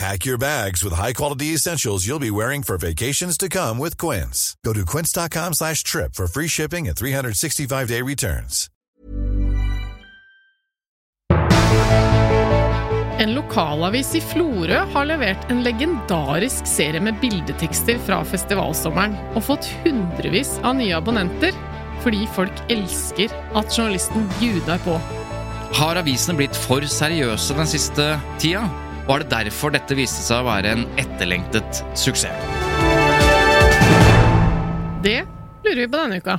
Pack your bags with high-quality essentials you'll be wearing for vacations to come with Quince. Go to quince.com slash trip for free shipping and 365-day returns. En lokalavis i Florø har levert en legendarisk serie med bildetekster fra festivalsommeren og fått hundrevis av nye abonnenter fordi folk elsker at journalisten bjuder på. Har avisene blitt for seriøse den siste tida? Er det derfor dette viste seg å være en etterlengtet suksess? Det lurer vi på denne uka.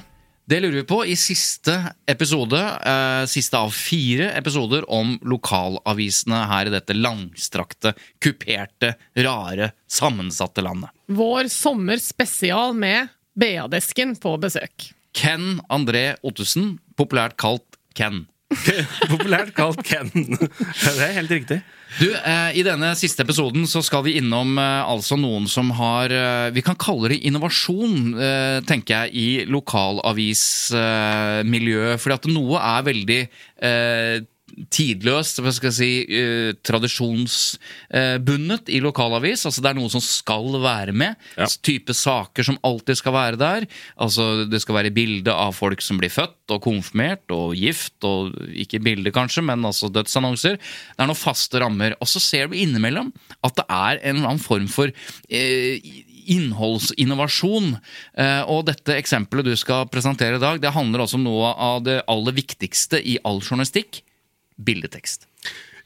Det lurer vi på i siste episode, eh, siste av fire episoder om lokalavisene her i dette langstrakte, kuperte, rare, sammensatte landet. Vår sommerspesial med BA-desken på besøk. Ken André Ottesen, populært kalt Ken. Populært kalt Ken. Det er helt riktig. Du, eh, I denne siste episoden så skal vi innom eh, altså noen som har eh, Vi kan kalle det innovasjon, eh, tenker jeg, i lokalavismiljøet. fordi at noe er veldig eh, tidløst, hva skal jeg si, uh, tradisjonsbundet i lokalavis. Altså Det er noe som skal være med. Ja. Type saker som alltid skal være der. Altså Det skal være bilde av folk som blir født og konfirmert og gift, og ikke bilde kanskje, men altså dødsannonser. Det er noen faste rammer. Og så ser du innimellom at det er en eller annen form for uh, innholdsinnovasjon. Eh, og dette eksempelet du skal presentere i dag, det handler også om noe av det aller viktigste i all journalistikk bildetekst.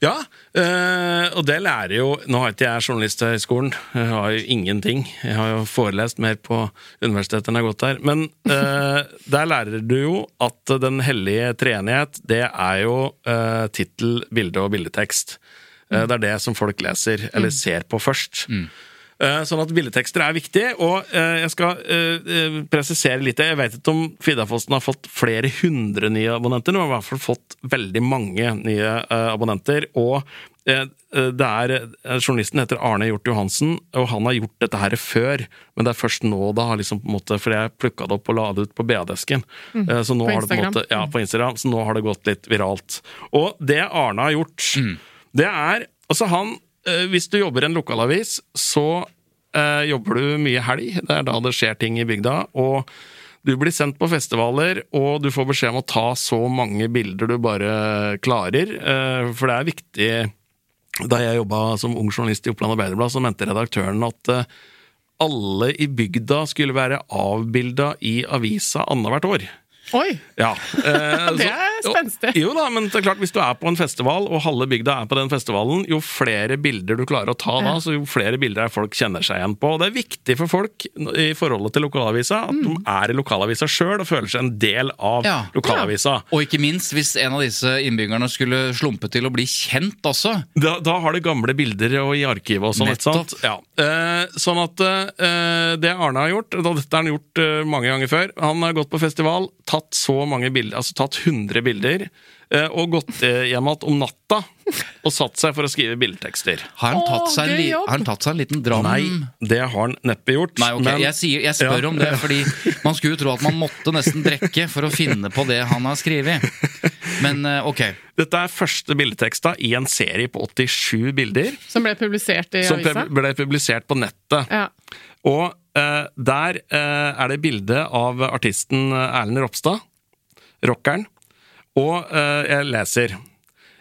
Ja, øh, og det lærer jo Nå har ikke jeg Journalisthøgskolen, jeg har jo ingenting. Jeg har jo forelest mer på universitetet enn jeg har gått der. Men øh, der lærer du jo at Den hellige treenighet, det er jo øh, tittel, bilde og bildetekst. Mm. det er det som folk leser, eller ser på først. Eh, Sånn at bildetekster er viktig, og eh, jeg skal eh, eh, presisere litt. Jeg vet ikke om Fidafossen har fått flere hundre nye abonnenter, men har i hvert fall fått veldig mange nye eh, abonnenter. Og eh, eh, det er, eh, Journalisten heter Arne Hjort Johansen, og han har gjort dette her før. Men det er først nå, da, liksom, på en måte, fordi jeg plukka det opp og la det ut på BA-desken. Mm, så nå på har det på en måte, ja, på Instagram. Så nå har det gått litt viralt. Og det Arne har gjort, det er Altså, han eh, Hvis du jobber i en lokalavis, så eh, jobber du mye helg. Det er da det skjer ting i bygda. Og du blir sendt på festivaler, og du får beskjed om å ta så mange bilder du bare klarer. eh, For det er viktig Da jeg jobba som ung journalist i Oppland Arbeiderblad, så mente redaktøren at eh, alle i bygda skulle være avbilda i avisa annethvert år. Oi! Ja, eh, Det er spenstig. Jo da, men det er klart, hvis du er på en festival, og halve bygda er på den festivalen, jo flere bilder du klarer å ta da, så jo flere bilder er folk kjenner seg igjen på. Og det er viktig for folk i forholdet til lokalavisa at de er i lokalavisa sjøl og føler seg en del av Ja. lokalavisa. Og ikke minst hvis en av disse innbyggerne skulle slumpe til å bli kjent også. Da, da har det gamle bilder og i arkivet og sånn. sant? Ja. Eh, sånn at eh, det Arne har gjort, da, dette har han gjort eh, mange ganger før, han har gått på festival, tatt så mange bilder, altså tatt 100 bilder, eh, og gått eh, hjem igjen om natta og satt seg for å skrive bildetekster. Har han, tatt seg en, li- han tatt seg en liten dram? Nei, det har han neppe gjort. Nei, ok, men- jeg, sier, jeg spør Ja. om det, fordi man skulle jo tro at man måtte nesten drikke for å finne på det han har skrevet. Men eh, ok. Dette er første bildeteksta i en serie på 87 bilder, Som ble publisert i som avisa. ble publisert på nettet. Ja. Og eh, der eh, er det bilde av artisten Erlend Ropstad, rockeren. Og eh, jeg leser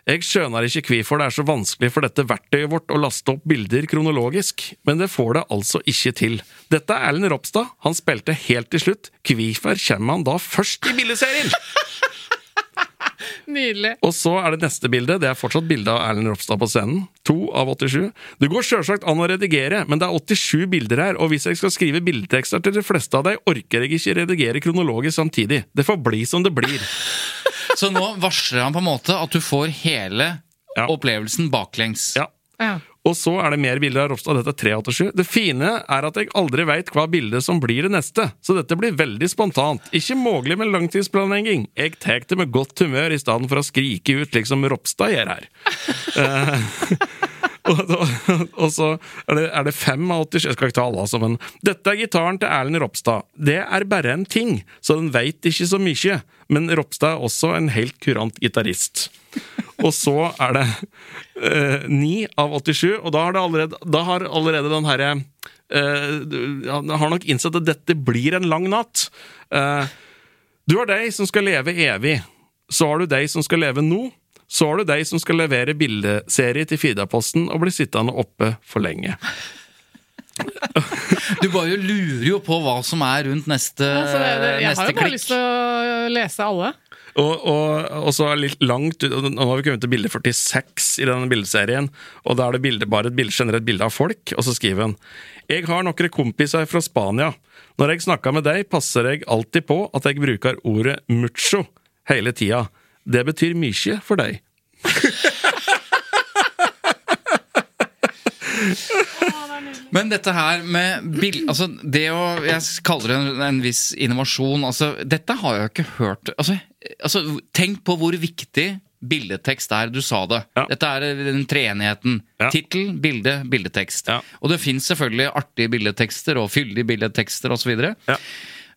Jeg skjønner ikke hvorfor det er så vanskelig for dette verktøyet vårt å laste opp bilder kronologisk, men det får det altså ikke til. Dette er Erlend Ropstad. Han spilte helt til slutt. Hvorfor kommer han da først i bildeserien? Nydelig. Og så er det neste bilde. Det er fortsatt bilde av Erlend Ropstad på scenen. To av 87. Det går sjølsagt an å redigere, men det er 87 bilder her, og hvis jeg skal skrive bildetekster til de fleste av deg, orker jeg ikke redigere kronologisk samtidig. Det får bli som det blir. Så nå varsler han på en måte at du får hele Ja. opplevelsen baklengs. Ja. Ja. Og så er det mer bilder av Ropstad. Dette er 3 av 7. Det fine er at jeg aldri veit hva bildet som blir det neste, så dette blir veldig spontant. Ikke mulig med langtidsplanlegging. Jeg tar det med godt humør i stedet for å skrike ut slik som Ropstad gjør her. Eh, og, og, og så er det, er det fem av 87 Jeg skal ikke ta alle, altså, men Dette er gitaren til Erlend Ropstad. Det er bare en ting, så den veit ikke så mye. Men Ropstad er også en helt kurant gitarist. Og så er det eh, ni av 87, og da har, allerede, da har allerede den herre eh, har nok innsett at dette blir en lang natt. Eh, du har deg som skal leve evig. Så har du deg som skal leve nå. Så har du deg som skal levere bildeserie til Fidaposten og bli sittende oppe for lenge. Du bare lurer jo på hva som er rundt neste, Altså, det, det, jeg har neste jo bare klikk. lyst til å lese alle. Og, og, og så er litt langt Nå har vi kommet til bilde 46 i denne bildeserien. Og da er det bilde, bare et bilde, generelt bilde av folk, og så skriver han Jeg har noen kompiser fra Spania. Når jeg snakker med deg, passer jeg alltid på at jeg bruker ordet mucho hele tida. Det betyr mykje for deg. Men dette her med bil... Altså, det å Jeg kaller det en, en viss innovasjon. Altså, dette har jeg ikke hørt altså, altså, Tenk på hvor viktig bildetekst er. Du sa det. Ja. Dette er den treenigheten. Ja. Tittel, bilde, bildetekst. Ja. Og det fins selvfølgelig artige bildetekster og fyldige bildetekster osv. Ja.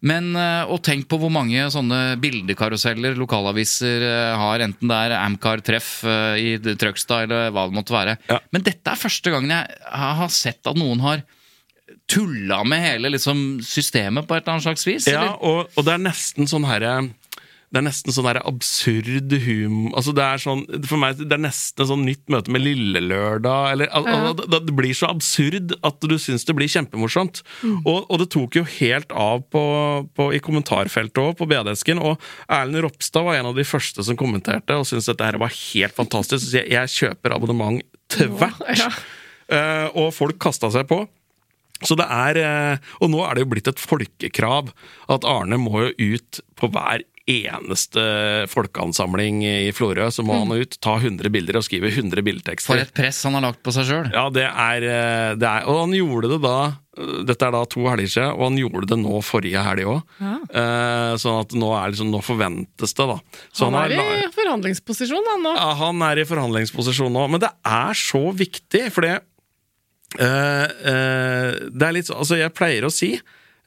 Men eh, og tenk på hvor mange sånne bildekaruseller lokalaviser eh, har, enten det er Amcar Treff eh, i Trøgstad eller hva det måtte være. Ja. Men dette er første gangen jeg har sett at noen har tulla med hele liksom, systemet på et eller annet slags vis. Ja, og, og det er nesten sånn herre det er nesten sånn der absurd hum... Altså det er sånn, For meg det er nesten et sånn nytt møte med Lillelørdag. Eller, al- al- det, blir så absurd at du syns det blir kjempemorsomt. Og, og det tok jo helt av på, på, i kommentarfeltet òg, på BD-esken. Og Erlend Ropstad var en av de første som kommenterte og syntes dette her var helt fantastisk. Så jeg, jeg kjøper abonnement tvert. Ja. uh, og folk kasta seg på. Så det er, eh, Og nå er det jo blitt et folkekrav at Arne må jo ut på hver eneste folkeansamling i Florø. Så må han ut, ta 100 bilder og skrive 100 For et press han har lagt på seg sjøl. Ja, det er, eh, det er Og han gjorde det da eh, Dette er da to helger siden, og han gjorde det nå forrige helg òg. sånn at nå, er liksom, nå forventes det, da. Så Han han er i forhandlingsposisjon, han nå. ja, han er i forhandlingsposisjon nå, men det er så viktig, fordi eh, eh, Det er litt sånn Altså, jeg pleier å si,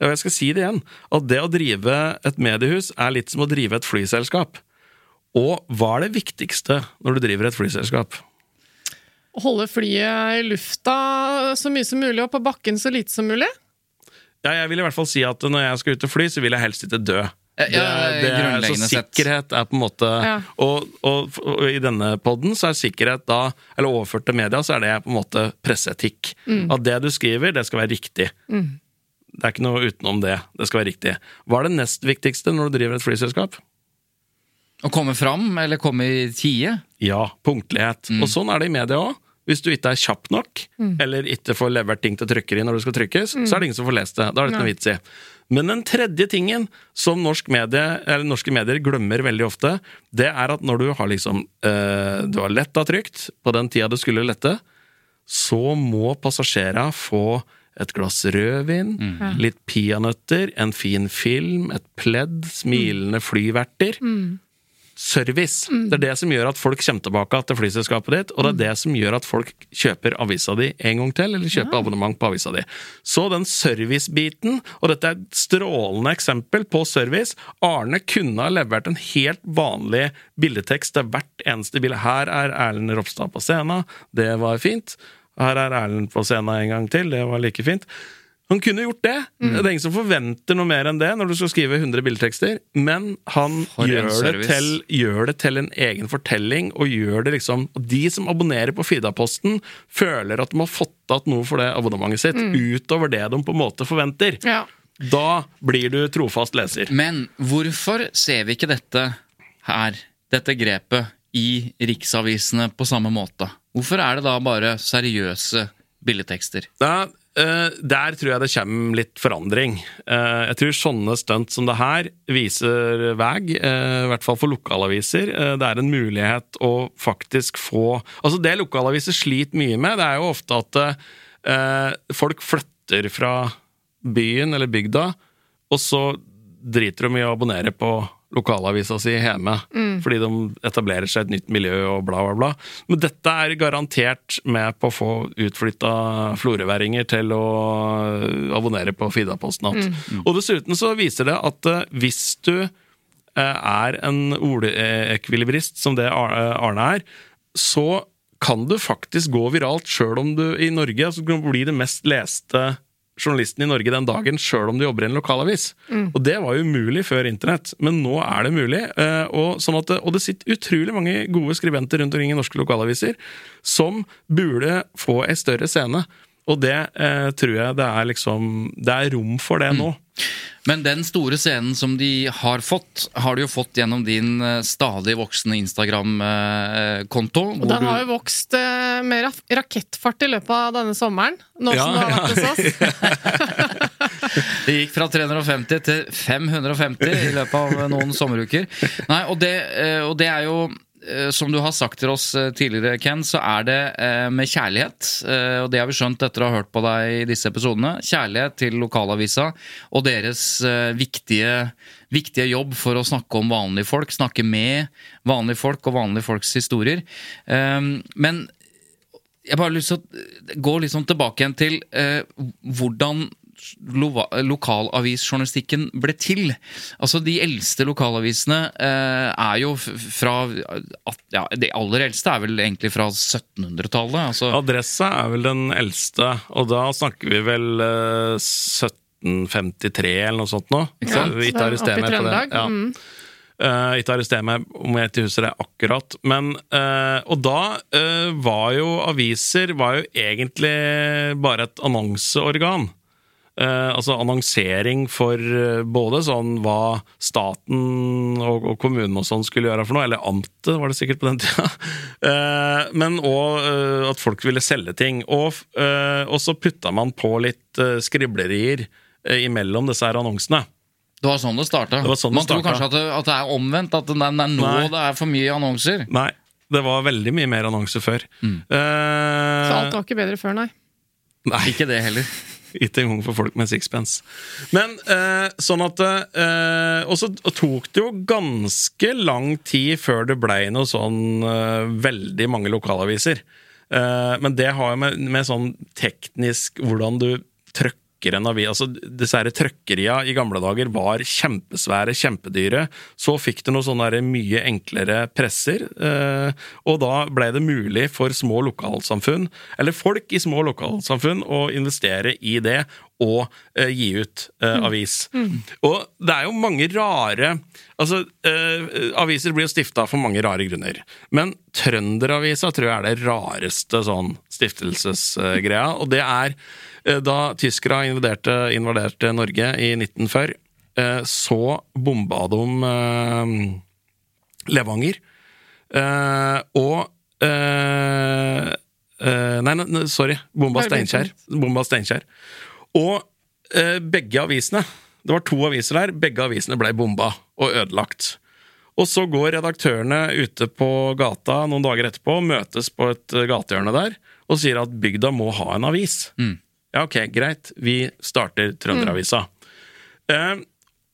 og jeg skal si det igjen, at det å drive et mediehus er litt som å drive et flyselskap. Og hva er det viktigste når du driver et flyselskap? Å Holde flyet i lufta så mye som mulig, og på bakken så lite som mulig. Ja, jeg vil i hvert fall si at når jeg skal ut og fly, så vil jeg helst ikke dø. Ja, ja, det, er, så sikkerhet er på en måte Ja. og, og, og i denne podden så er sikkerhet da, eller overført til media, så er det på en måte presseetikk. At det du skriver, det skal være riktig. Det er ikke noe utenom det. Det skal være riktig. Hva er det nest viktigste når du driver et flyselskap? Å komme fram, eller komme i tide. Ja, punktlighet. Og sånn er det i media òg. Hvis du ikke er kjapp nok, eller ikke får levert ting til trykkeri når det skal trykkes, så er det ingen som får lest det. Da er det ikke noe vits i. Men den tredje tingen som norsk medie, eller norske medier glemmer veldig ofte, det er at når du har liksom øh, Du har letta trygt på den tida du skulle lette, så må passasjerene få et glass rødvin, litt peanøtter, en fin film, et pledd, smilende flyverter. Service. Det er det som gjør at folk kommer tilbake til flyselskapet ditt, og det er det som gjør at folk kjøper avisa di en gang til, eller kjøper abonnement på avisa di. Så den servicebiten, og dette er et strålende eksempel på service Arne kunne ha levert en helt vanlig bildetekst til hvert eneste bilde. Her er Erlend Ropstad på scenen, det var fint. Her er Erlend på scenen en gang til, det var like fint. Han kunne gjort det. Mm. Det er ingen som forventer noe mer enn det når du skal skrive 100 bildetekster, men han gjør det, til, gjør det til en egen fortelling, og gjør det liksom og De som abonnerer på Fidaposten, føler at de har fått igjen noe for det abonnementet sitt, utover det de på en måte forventer. Ja. Da blir du trofast leser. Men hvorfor ser vi ikke dette her dette grepet i riksavisene på samme måte? Hvorfor er det da bare seriøse billedtekster? Da, uh, der tror jeg det kommer litt forandring. Uh, jeg tror sånne stunt som det her viser vei, uh, i hvert fall for lokalaviser. Det er en mulighet å faktisk få Altså Det lokalaviser sliter mye med, det er jo ofte at folk flytter fra byen eller bygda, og så driter de i å abonnere på lokalavisa si hjemme, fordi de etablerer seg et nytt miljø og bla, bla, bla. Men dette er garantert med på å få utflytta florøværinger til å abonnere på Fidaposten igjen. Og dessuten så viser det at eh, hvis du eh, er en ordekvilibrist, som det eh, Arne er, så kan du faktisk gå viralt sjøl om du i Norge altså, blir det mest leste journalisten i Norge den dagen, sjøl om du jobber i en lokalavis. Og det var umulig før internett, men nå er det mulig. eh, Og, sånn at, det- og det sitter utrolig mange gode skribenter rundt omkring i norske lokalaviser som burde få ei større scene. Og det eh, tror jeg det er liksom Det er rom for det nå. Men den store scenen som de har fått, har du jo fått gjennom din eh, stadig voksende Instagram-konto. Og den har jo vokst eh, med rakettfart i løpet av denne sommeren. Nå Ja, som du har ja. vært hos oss. Det gikk fra 350 til 550 i løpet av noen sommeruker. Nei, og det, eh, og det er jo som du har sagt til oss eh, tidligere, Ken, så er det eh, med kjærlighet. eh, Og det har vi skjønt etter å ha hørt på deg i disse episodene. Kjærlighet til lokalavisa og deres eh, viktige, viktige jobb for å snakke om vanlige folk. Snakke med vanlige folk og vanlige folks historier. Eh, Men jeg bare har lyst til å gå litt sånn tilbake igjen til eh, hvordan lokalavisjournalistikken ble til. Altså De eldste lokalavisene eh, er jo fra at- ja, De aller eldste er vel egentlig fra 1700-tallet. Altså, Adressa er vel den eldste, og da snakker vi vel eh, 1753 eller noe sånt nå. Ikke sant? Ja, Ikke arrester Oppe i meg på det. Trøndelag, Ja. mm. Uh, ikke arrester meg om jeg ikke husker det akkurat. Men, uh, og da uh, var jo aviser var jo egentlig bare et annonseorgan. Eh, altså annonsering for eh, både sånn hva staten og, og kommunen og sånn skulle gjøre for noe, eller amtet var det sikkert på den tida. Eh, men òg eh, at folk ville selge ting. Og, eh, og så putta man på litt eh, skriblerier eh, imellom disse her annonsene. det var sånn det starta. Sånn var sånn det Man tror kanskje at det, at det er omvendt, at det er, det er nå Nei. det er for mye annonser. Nei, det var veldig mye mer annonser før. Mm. Eh, Så alt var ikke bedre før, nei. Nei, Ikke det heller. ikke engang for folk med sixpence. Men eh, sånn at eh, Og så tok det jo ganske lang tid før det blei noe sånn eh, veldig mange lokalaviser. Eh, men det har jo med, med sånn teknisk hvordan du trykker en avis Altså, disse her trøkkeria i gamle dager var kjempesvære, kjempedyre. Så fikk du noen sånne mye enklere presser, eh, og da ble det mulig for små lokalsamfunn, eller folk i små lokalsamfunn, å investere i det og eh, gi ut eh, avis. Og det er jo mange rare Altså, eh, aviser blir jo stifta for mange rare grunner. Men Trønderavisa tror jeg er det rareste sånn stiftelsesgreia, og det er eh, da tyskere invaderte, invaderte Norge i 1940, eh, så bomba de eh, Levanger. Og Nei, nei, sorry. Bomba Steinkjer. Bomba Steinkjer. Og begge avisene Det var to aviser der. Begge avisene ble bomba og ødelagt. Og så går redaktørene ute på gata noen dager etterpå, møtes på et eh, gatehjørne der, og sier at bygda må ha en avis. Ja, ok, greit. Vi starter Trønderavisa. Eh,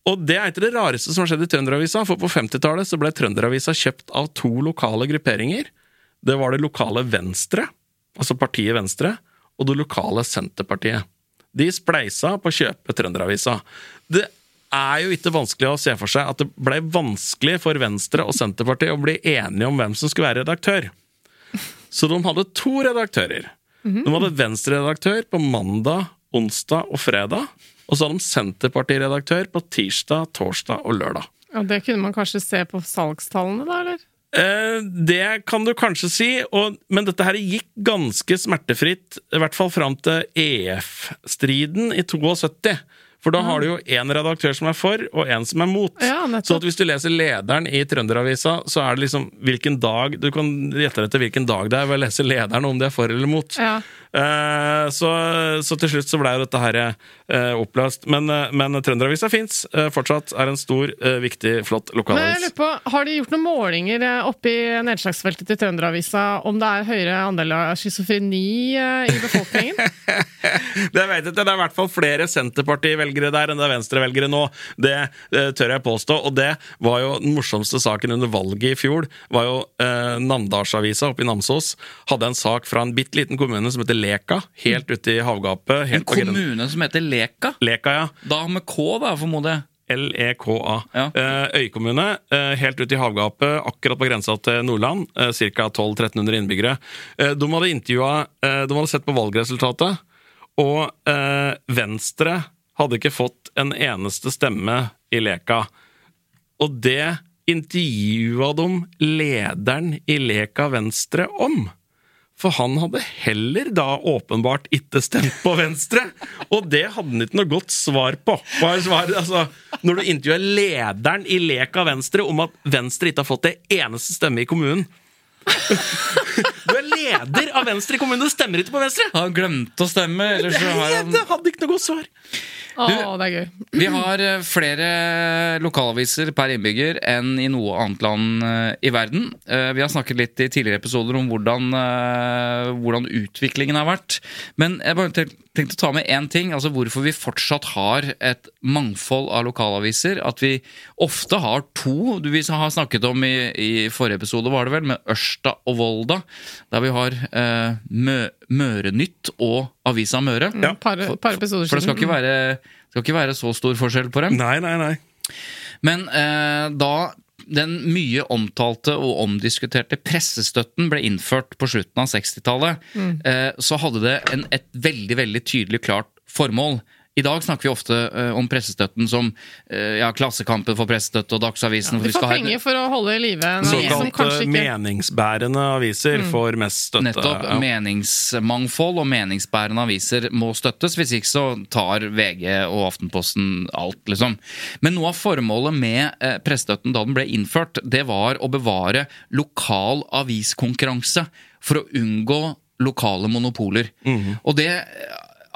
og det er ikke det rareste som har skjedd i Trønderavisa, for på 50-tallet så ble Trønderavisa kjøpt av to lokale grupperinger. Det var det lokale Venstre, altså partiet Venstre, og det lokale Senterpartiet. De spleisa på å kjøpe Trønderavisa. Det er jo ikke vanskelig å se for seg at det ble vanskelig for Venstre og Senterpartiet å bli enige om hvem som skulle være redaktør. Så de hadde to redaktører. De hadde Venstre-redaktør på mandag, onsdag og fredag. Og så hadde de Senterparti-redaktør på tirsdag, torsdag og lørdag. Og det kunne man kanskje se på salgstallene, da, eller? Eh, det kan du kanskje si, og, men dette her gikk ganske smertefritt, i hvert fall fram til EF-striden i 72. For da har du jo én redaktør som er for, og én som er mot. Ja, så at hvis du leser lederen i Trønderavisa, så er det liksom hvilken dag Du kan gjette etter hvilken dag det er ved å lese lederen, om det er for eller mot. Ja. Eh, så, så til slutt så ble jo dette her eh, oppløst. Men, eh, men Trønderavisa fins fortsatt. Er en stor, viktig, flott lokalavis. på, Har de gjort noen målinger oppe oppi nedslagsfeltet til Trønderavisa om det er høyere andel av schizofreni i befolkningen? Det vet jeg ikke, det er i hvert fall flere Senterparti-velgere der enn det er Venstre-velgere nå. Det eh, tør jeg påstå. Og det var jo den morsomste saken under valget i fjor. var jo eh, Namdalsavisa oppe i Namsos hadde en sak fra en bitte liten kommune som heter Leka. Helt ute i havgapet. En kommune som heter Leka. Leka, ja. Da med K, da, formoder jeg. L-E-K-A. Ja. Eh, øykommune, eh, helt ute i havgapet, akkurat på grensa til Nordland. Eh, Ca. 1200-1300 innbyggere. De hadde intervjua De hadde sett på valgresultatet, og Venstre hadde ikke fått en eneste stemme i Leka. Og det intervjua de lederen i Leka Venstre om. For han hadde heller da åpenbart ikke stemt på Venstre. Og det hadde han ikke noe godt svar på. Var svar, altså, når du intervjuer lederen i Lek av Venstre om at Venstre ikke har fått det eneste stemme i kommunen. Du er leder av Venstre i kommunen, du stemmer ikke på Venstre! Han glemte å stemme, eller så har han hadde ikke noe godt svar. Å, det er gøy. Vi har eh, flere lokalaviser per innbygger enn i noe annet land eh, i verden. Eh, Vi har snakket litt i tidligere episoder om hvordan, hvordan utviklingen har vært. Men jeg bare tenkte å ta med én ting. altså Hvorfor vi fortsatt har et mangfold av lokalaviser. At vi ofte har to. Du, Vi har snakket om i, i forrige episode, var det vel, med Ørsta og Volda. Der vi har eh, Mø Mørenytt og Avisa Møre. Ja. Par, par episoder For det skal ikke være, skal ikke være så stor forskjell på dem. Nei, nei, nei. Men eh, da den mye omtalte og omdiskuterte pressestøtten ble innført på slutten av 60-tallet, eh, så hadde det en, et veldig veldig tydelig klart formål. I dag snakker vi ofte eh, om pressestøtten som eh, ja, Klassekampen for pressestøtte og Dagsavisen. Ja, skal får ha- penger for å holde i live en avis som Såkalte kanskje ikke meningsbærende aviser får mest støtte. Nettopp. Ja. Meningsmangfold og meningsbærende aviser må støttes. Hvis ikke så tar VG og Aftenposten alt, liksom. Men noe av formålet med eh, pressestøtten da den ble innført, det var å bevare lokal aviskonkurranse for å unngå lokale monopoler. Og det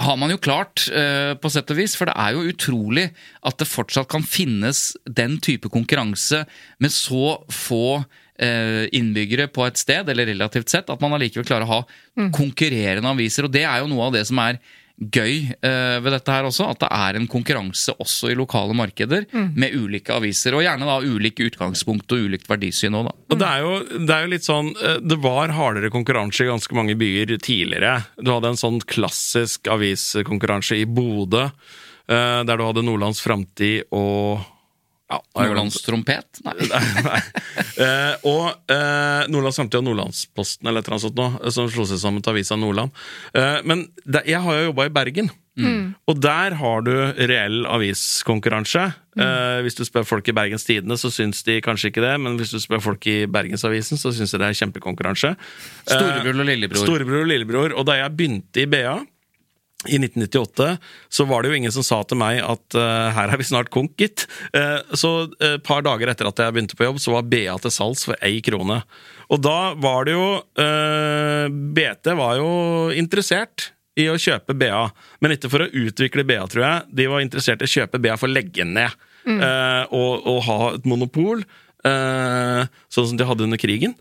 har man jo klart, eh, på sett og vis, for det er jo utrolig at det fortsatt kan finnes den type konkurranse med så få eh, innbyggere på et sted, eller relativt sett, at man allikevel klarer å ha konkurrerende aviser. Og det er jo noe av det som er gøy eh, ved dette her også, at det er en konkurranse også i lokale markeder med ulike aviser. Og gjerne da ulike utgangspunkt og ulikt verdisyn òg, da. Og det er, jo, det er jo litt sånn eh, Det var hardere konkurranse i ganske mange byer tidligere. Du hadde en sånn klassisk aviskonkurranse i Bodø, eh, der du hadde Nordlands Framtid og ja, Nordlandstrompet? Nei. Nei. Eh, og eh, Nordlands Samtid og Nordlandsposten eller et eller annet sånt nå, som slo seg sammen til Avisa Nordland. Eh, men det, jeg har jo jobba i Bergen, og der har du reell aviskonkurranse. Eh, hvis du spør folk i Bergens Tidende, så syns de kanskje ikke det, men hvis du spør folk i Bergensavisen, så syns de det er kjempekonkurranse. Eh, Storebror og lillebror. Storebror og lillebror. Og da jeg begynte i BA i 1998 så var det jo ingen som sa til meg at uh, her er vi snart konk, gitt. Uh, så et par dager etter at jeg begynte på jobb, så var BA til salgs for ei krone. Og da var det jo eh, BT var jo interessert i å kjøpe BA, men ikke for å utvikle BA, tror jeg. De var interessert i å kjøpe BA for å legge ned eh, og, og ha et monopol. Uh, sånn som de hadde under krigen.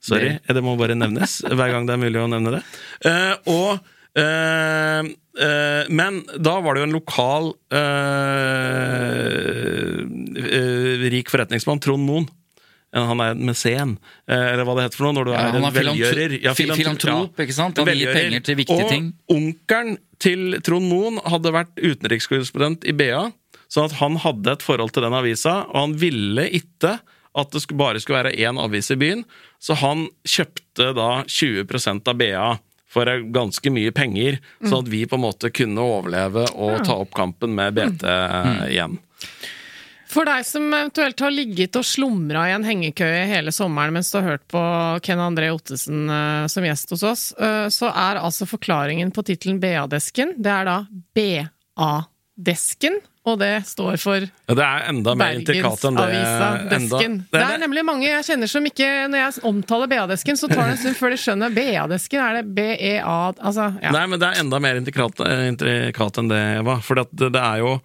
Sorry, det må bare nevnes hver gang det er mulig å nevne det. Uh, og Eh, uh, men da var det jo en lokal uh, rik forretningsmann, Trond Moen. Han er en mesen, eller hva det heter for noe. Når du Ja, er er velgjører. Ja, filantrop, filantro- filantrop, ikke sant? Han gir penger til viktige og ting. onkelen til Trond Moen hadde vært utenrikskorrespondent i BA, sånn at han hadde et forhold til den avisa, og han ville ikke at det bare skulle være én avis i byen, så han kjøpte da 20% av BA for ganske mye penger, sånn at vi på en måte kunne overleve og ta opp kampen med BT igjen. For deg som eventuelt har ligget og slumra i en hengekøye hele sommeren mens du har hørt på Ken André Ottesen eh, som gjest hos oss, eh, så er altså forklaringen på tittelen BA-desken, det er da BA Desken, og det står for Ja, det er enda mer intrikat enn det. Desken. Det er nemlig mange jeg kjenner som ikke Når jeg omtaler BA-desken, så tar det en stund før de skjønner BA-desken. Er det BEA Altså, ja. Nei, men det er enda mer intrikat, intrikat enn det, Eva. For det, det er jo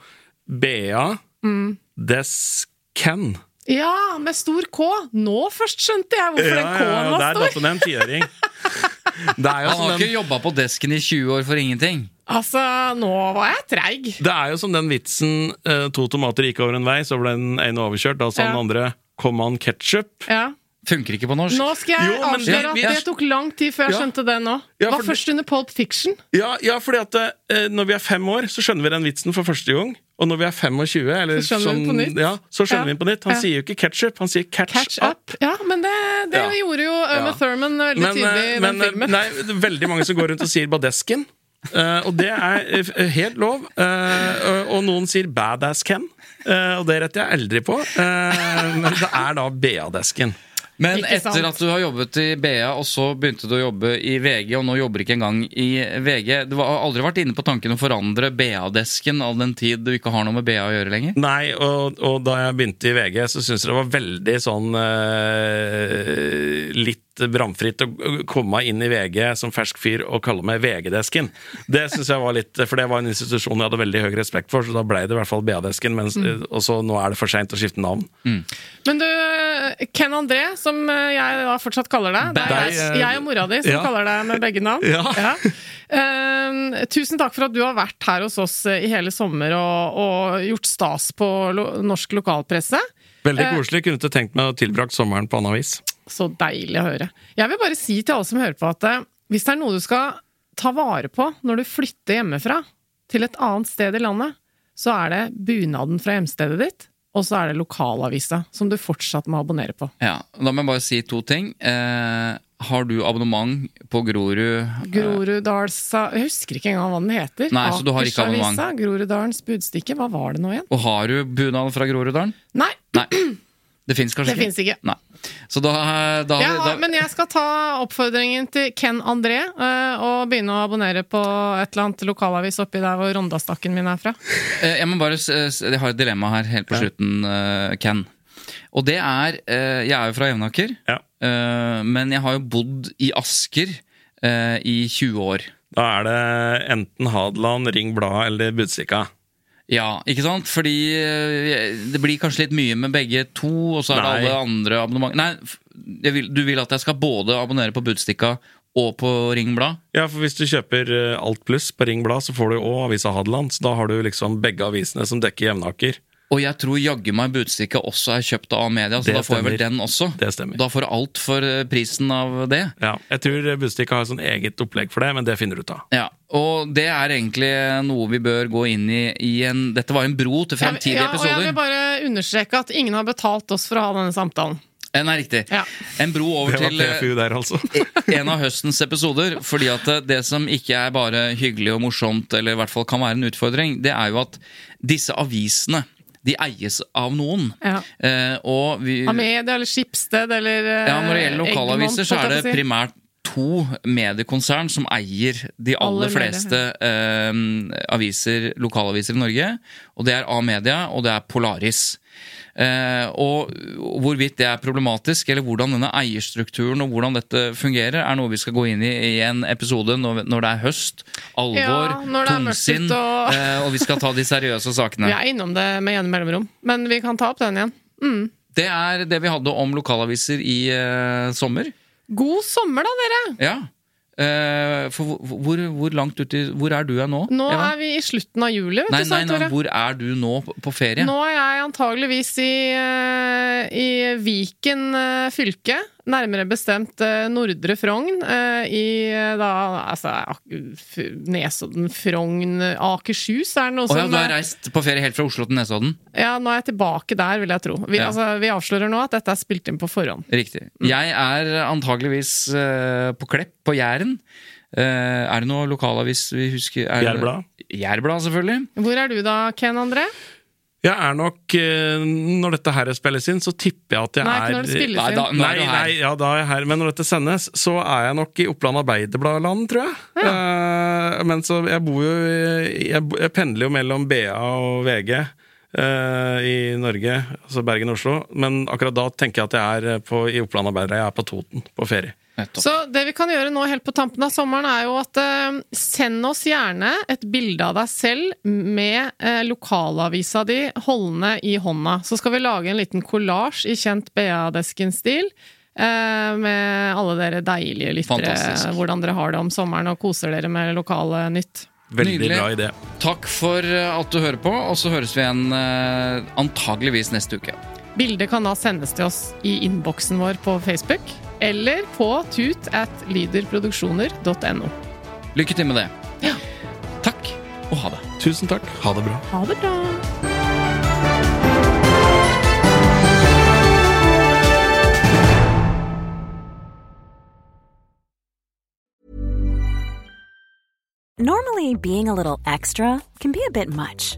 BA Mm. Desken. ja, med stor K! Nå først skjønte jeg hvorfor den K-en det var stor! en tiåring. Det en jo Han har den, ikke jobba på desken i 20 år for ingenting. Altså, nå var jeg treig. det er jo som den vitsen eh, to tomater gikk over en vei, så ble den ene overkjørt. Da sa Ja. den andre 'kom an ketsjup'? Ja. Funker ikke på norsk. Nå skal jeg Jo, men avsløre vi- at det tok lang tid før jeg Ja. skjønte det nå. Ja, var for var først under Pulp Fiction. Ja, ja fordi at eh, når vi er fem år, så skjønner vi den vitsen for første gang. Og når vi er 25, eller Så skjønner vi på. Ja, så skjønner Ja. vi på nytt. Han Ja. sier jo ikke ketchup, han sier catch, Catch up. Up. Ja, men det, det gjorde jo Uma. Thurman veldig Men, tydelig eh, i men den eh, filmen. nei, det er veldig mange som går rundt og sier badesken. Uh, og det er eh, helt lov. Uh, og noen sier badass Ken, uh, og det retter jeg aldri på. eh, men det er da BA-desken. Men Ikke sant? etter at du har jobbet i BA, og så begynte du å jobbe i VG, og nå jobber ikke engang i VG Du har aldri vært inne på tanken å forandre BA-desken all den tid du ikke har noe med BA å gjøre lenger? Nei, og, og da jeg begynte i VG, så syntes jeg det var veldig sånn eh, Litt bramfritt å komme inn i VG som fersk fyr og kalle meg VG-desken. Det synes jeg var litt For det var en institusjon jeg hadde veldig høy respekt for, så da ble det i hvert fall BA-desken. Mm. Og så nå er det for seint å skifte navn. Men du, Ken André, som eh, jeg da fortsatt kaller deg. Det er jeg, eh, jeg og mora di som ja. kaller deg med begge navn. Ja. Eh, tusen takk for at du har vært her hos oss eh, i hele sommer og, og gjort stas på lo norsk lokalpresse. Veldig Eh. koselig. Kunne ikke tenkt meg å tilbrakt sommeren på annet vis. Så deilig å høre. Jeg vil bare si til alle som hører på at eh, hvis det er noe du skal ta vare på når du flytter hjemmefra til et annet sted i landet, så er det bunaden fra hjemstedet ditt, og så er det lokalavisa, som du fortsatt må abonnere på. Ja, Da må jeg bare si to ting. Eh, har du abonnement på Grorud? Groruddalsa Jeg husker ikke engang hva den heter. Nei, så du har ikke abonnement? Groruddalens Budstikke. Hva var det nå igjen? Og har du bunaden fra Groruddalen? Nei, Nei. Det fins kanskje det ikke? ikke. Nei. Så da, da, har, da men jeg skal ta oppfordringen til Ken André eh, og begynne å abonnere på et eller annet lokalavis oppi der hvor Rondastakken min er fra. Eh, Jeg må bare Jeg har et dilemma her helt på slutten, eh, Ken. Og det er Jeg er jo fra Jevnaker, Ja. eh, men jeg har jo bodd i Asker i 20 år. Da er det enten Hadeland, Ring Bladet eller Budstikka. Ja, ikke sant? Fordi eh, det blir kanskje litt mye med begge to, og så er Nei. det alle andre abonnement... Nei, vil, du vil at jeg skal både abonnere på Budstikka og på Ring Blad? Ja, for hvis du kjøper eh, Alt Pluss på Ring Blad, så får du òg avisa Hadeland. Så da har du liksom begge avisene som dekker Jevnaker. Og jeg tror jaggu meg Budstikka også er kjøpt av media, så Det da får jeg vel den også. Det stemmer. Da får du alt for eh, prisen av det. Ja, jeg tror Budstikka har sånn eget opplegg for det, men det finner du ut av. Ja, Og det er egentlig noe vi bør gå inn i i en Dette var en bro til fremtidige ja, og jeg vil bare understreke at ingen har betalt oss for å ha denne samtalen. Eh, Nei, riktig. Ja. En bro over til eh, der, altså. en av høstens episoder. Fordi at det- det som ikke er bare hyggelig og morsomt, eller i hvert fall kan være en utfordring, det er jo at disse avisene de eies av noen. Ja. Eh, og vi, Amedia eller Skipsted eller eh, ja, når det gjelder lokalaviser, så er det primært to mediekonsern som eier de aller Aller fleste eh, aviser, lokalaviser i Norge. Og det er A-media, og det er Polaris. Eh, og hvorvidt det er problematisk, eller hvordan denne eierstrukturen og hvordan dette fungerer, er noe vi skal gå inn i i en episode når, når det er høst, alvor, Ja, tungsinn, og- eh, og vi skal ta de seriøse sakene. Vi er innom det med jevne mellomrom, men vi kan ta opp den igjen. Det er det vi hadde om lokalaviser i eh, sommer. God sommer, da, dere! Ja. Eh, for hvor, hvor, langt uti Hvor er du nå? Nå Eva? er vi i slutten av juli. vet Nei, nei, nei, hvor er du nå på, på ferie? Nå er jeg antageligvis i, eh, i Viken eh, fylke. Nærmere bestemt eh, Nordre Frogn. eh, I eh, da altså Nesodden, Frogn, Akershus er det noe Å ja, som du har reist på ferie helt fra Oslo til Nesodden? Ja, nå er jeg tilbake der, vil jeg tro. Vi, Ja. altså, vi avslører nå at dette er spilt inn på forhånd. Riktig. Mm. Jeg er antageligvis på Klepp, på Jæren. Eh, er det noe lokalavis vi husker? Er Jærblad. Jærblad, selvfølgelig. Hvor er du da, Ken André? Jeg er nok eh, Når dette her spilles inn, så tipper jeg at jeg Nei, er når det spilles Nei, da, Nei, er nei, ja, da er jeg her. Men når dette sendes, så er jeg nok i Oppland Arbeiderblad-land, tror jeg. Eh, men så jeg bor jo jeg, jeg pendler jo mellom BA og VG Uh, i Norge, altså Bergen og Oslo. Men akkurat da tenker jeg at jeg er på, i Oppland Arbeiderblad. Jeg er på Toten, på ferie. Nettopp. Så det vi kan gjøre nå helt på tampen av sommeren, er jo at eh, send oss gjerne et bilde av deg selv med eh, lokalavisa di holdende i hånda. Så skal vi lage en liten kollasj i kjent BA-desken-stil. eh, med alle dere deilige lyttere, Fantastisk. hvordan dere har det om sommeren og koser dere med lokale nytt. Veldig Nydelig. bra idé. Takk for eh, at du hører på, og så høres vi igjen eh, antageligvis neste uke. Bildet kan da sendes til oss i innboksen vår på Facebook, eller på tut at lyderproduksjoner.no. Lykke til med det. Ja. Takk, og ha det. Tusen takk. Ha det bra. Ha det bra! Normally, being a little extra can be a bit much,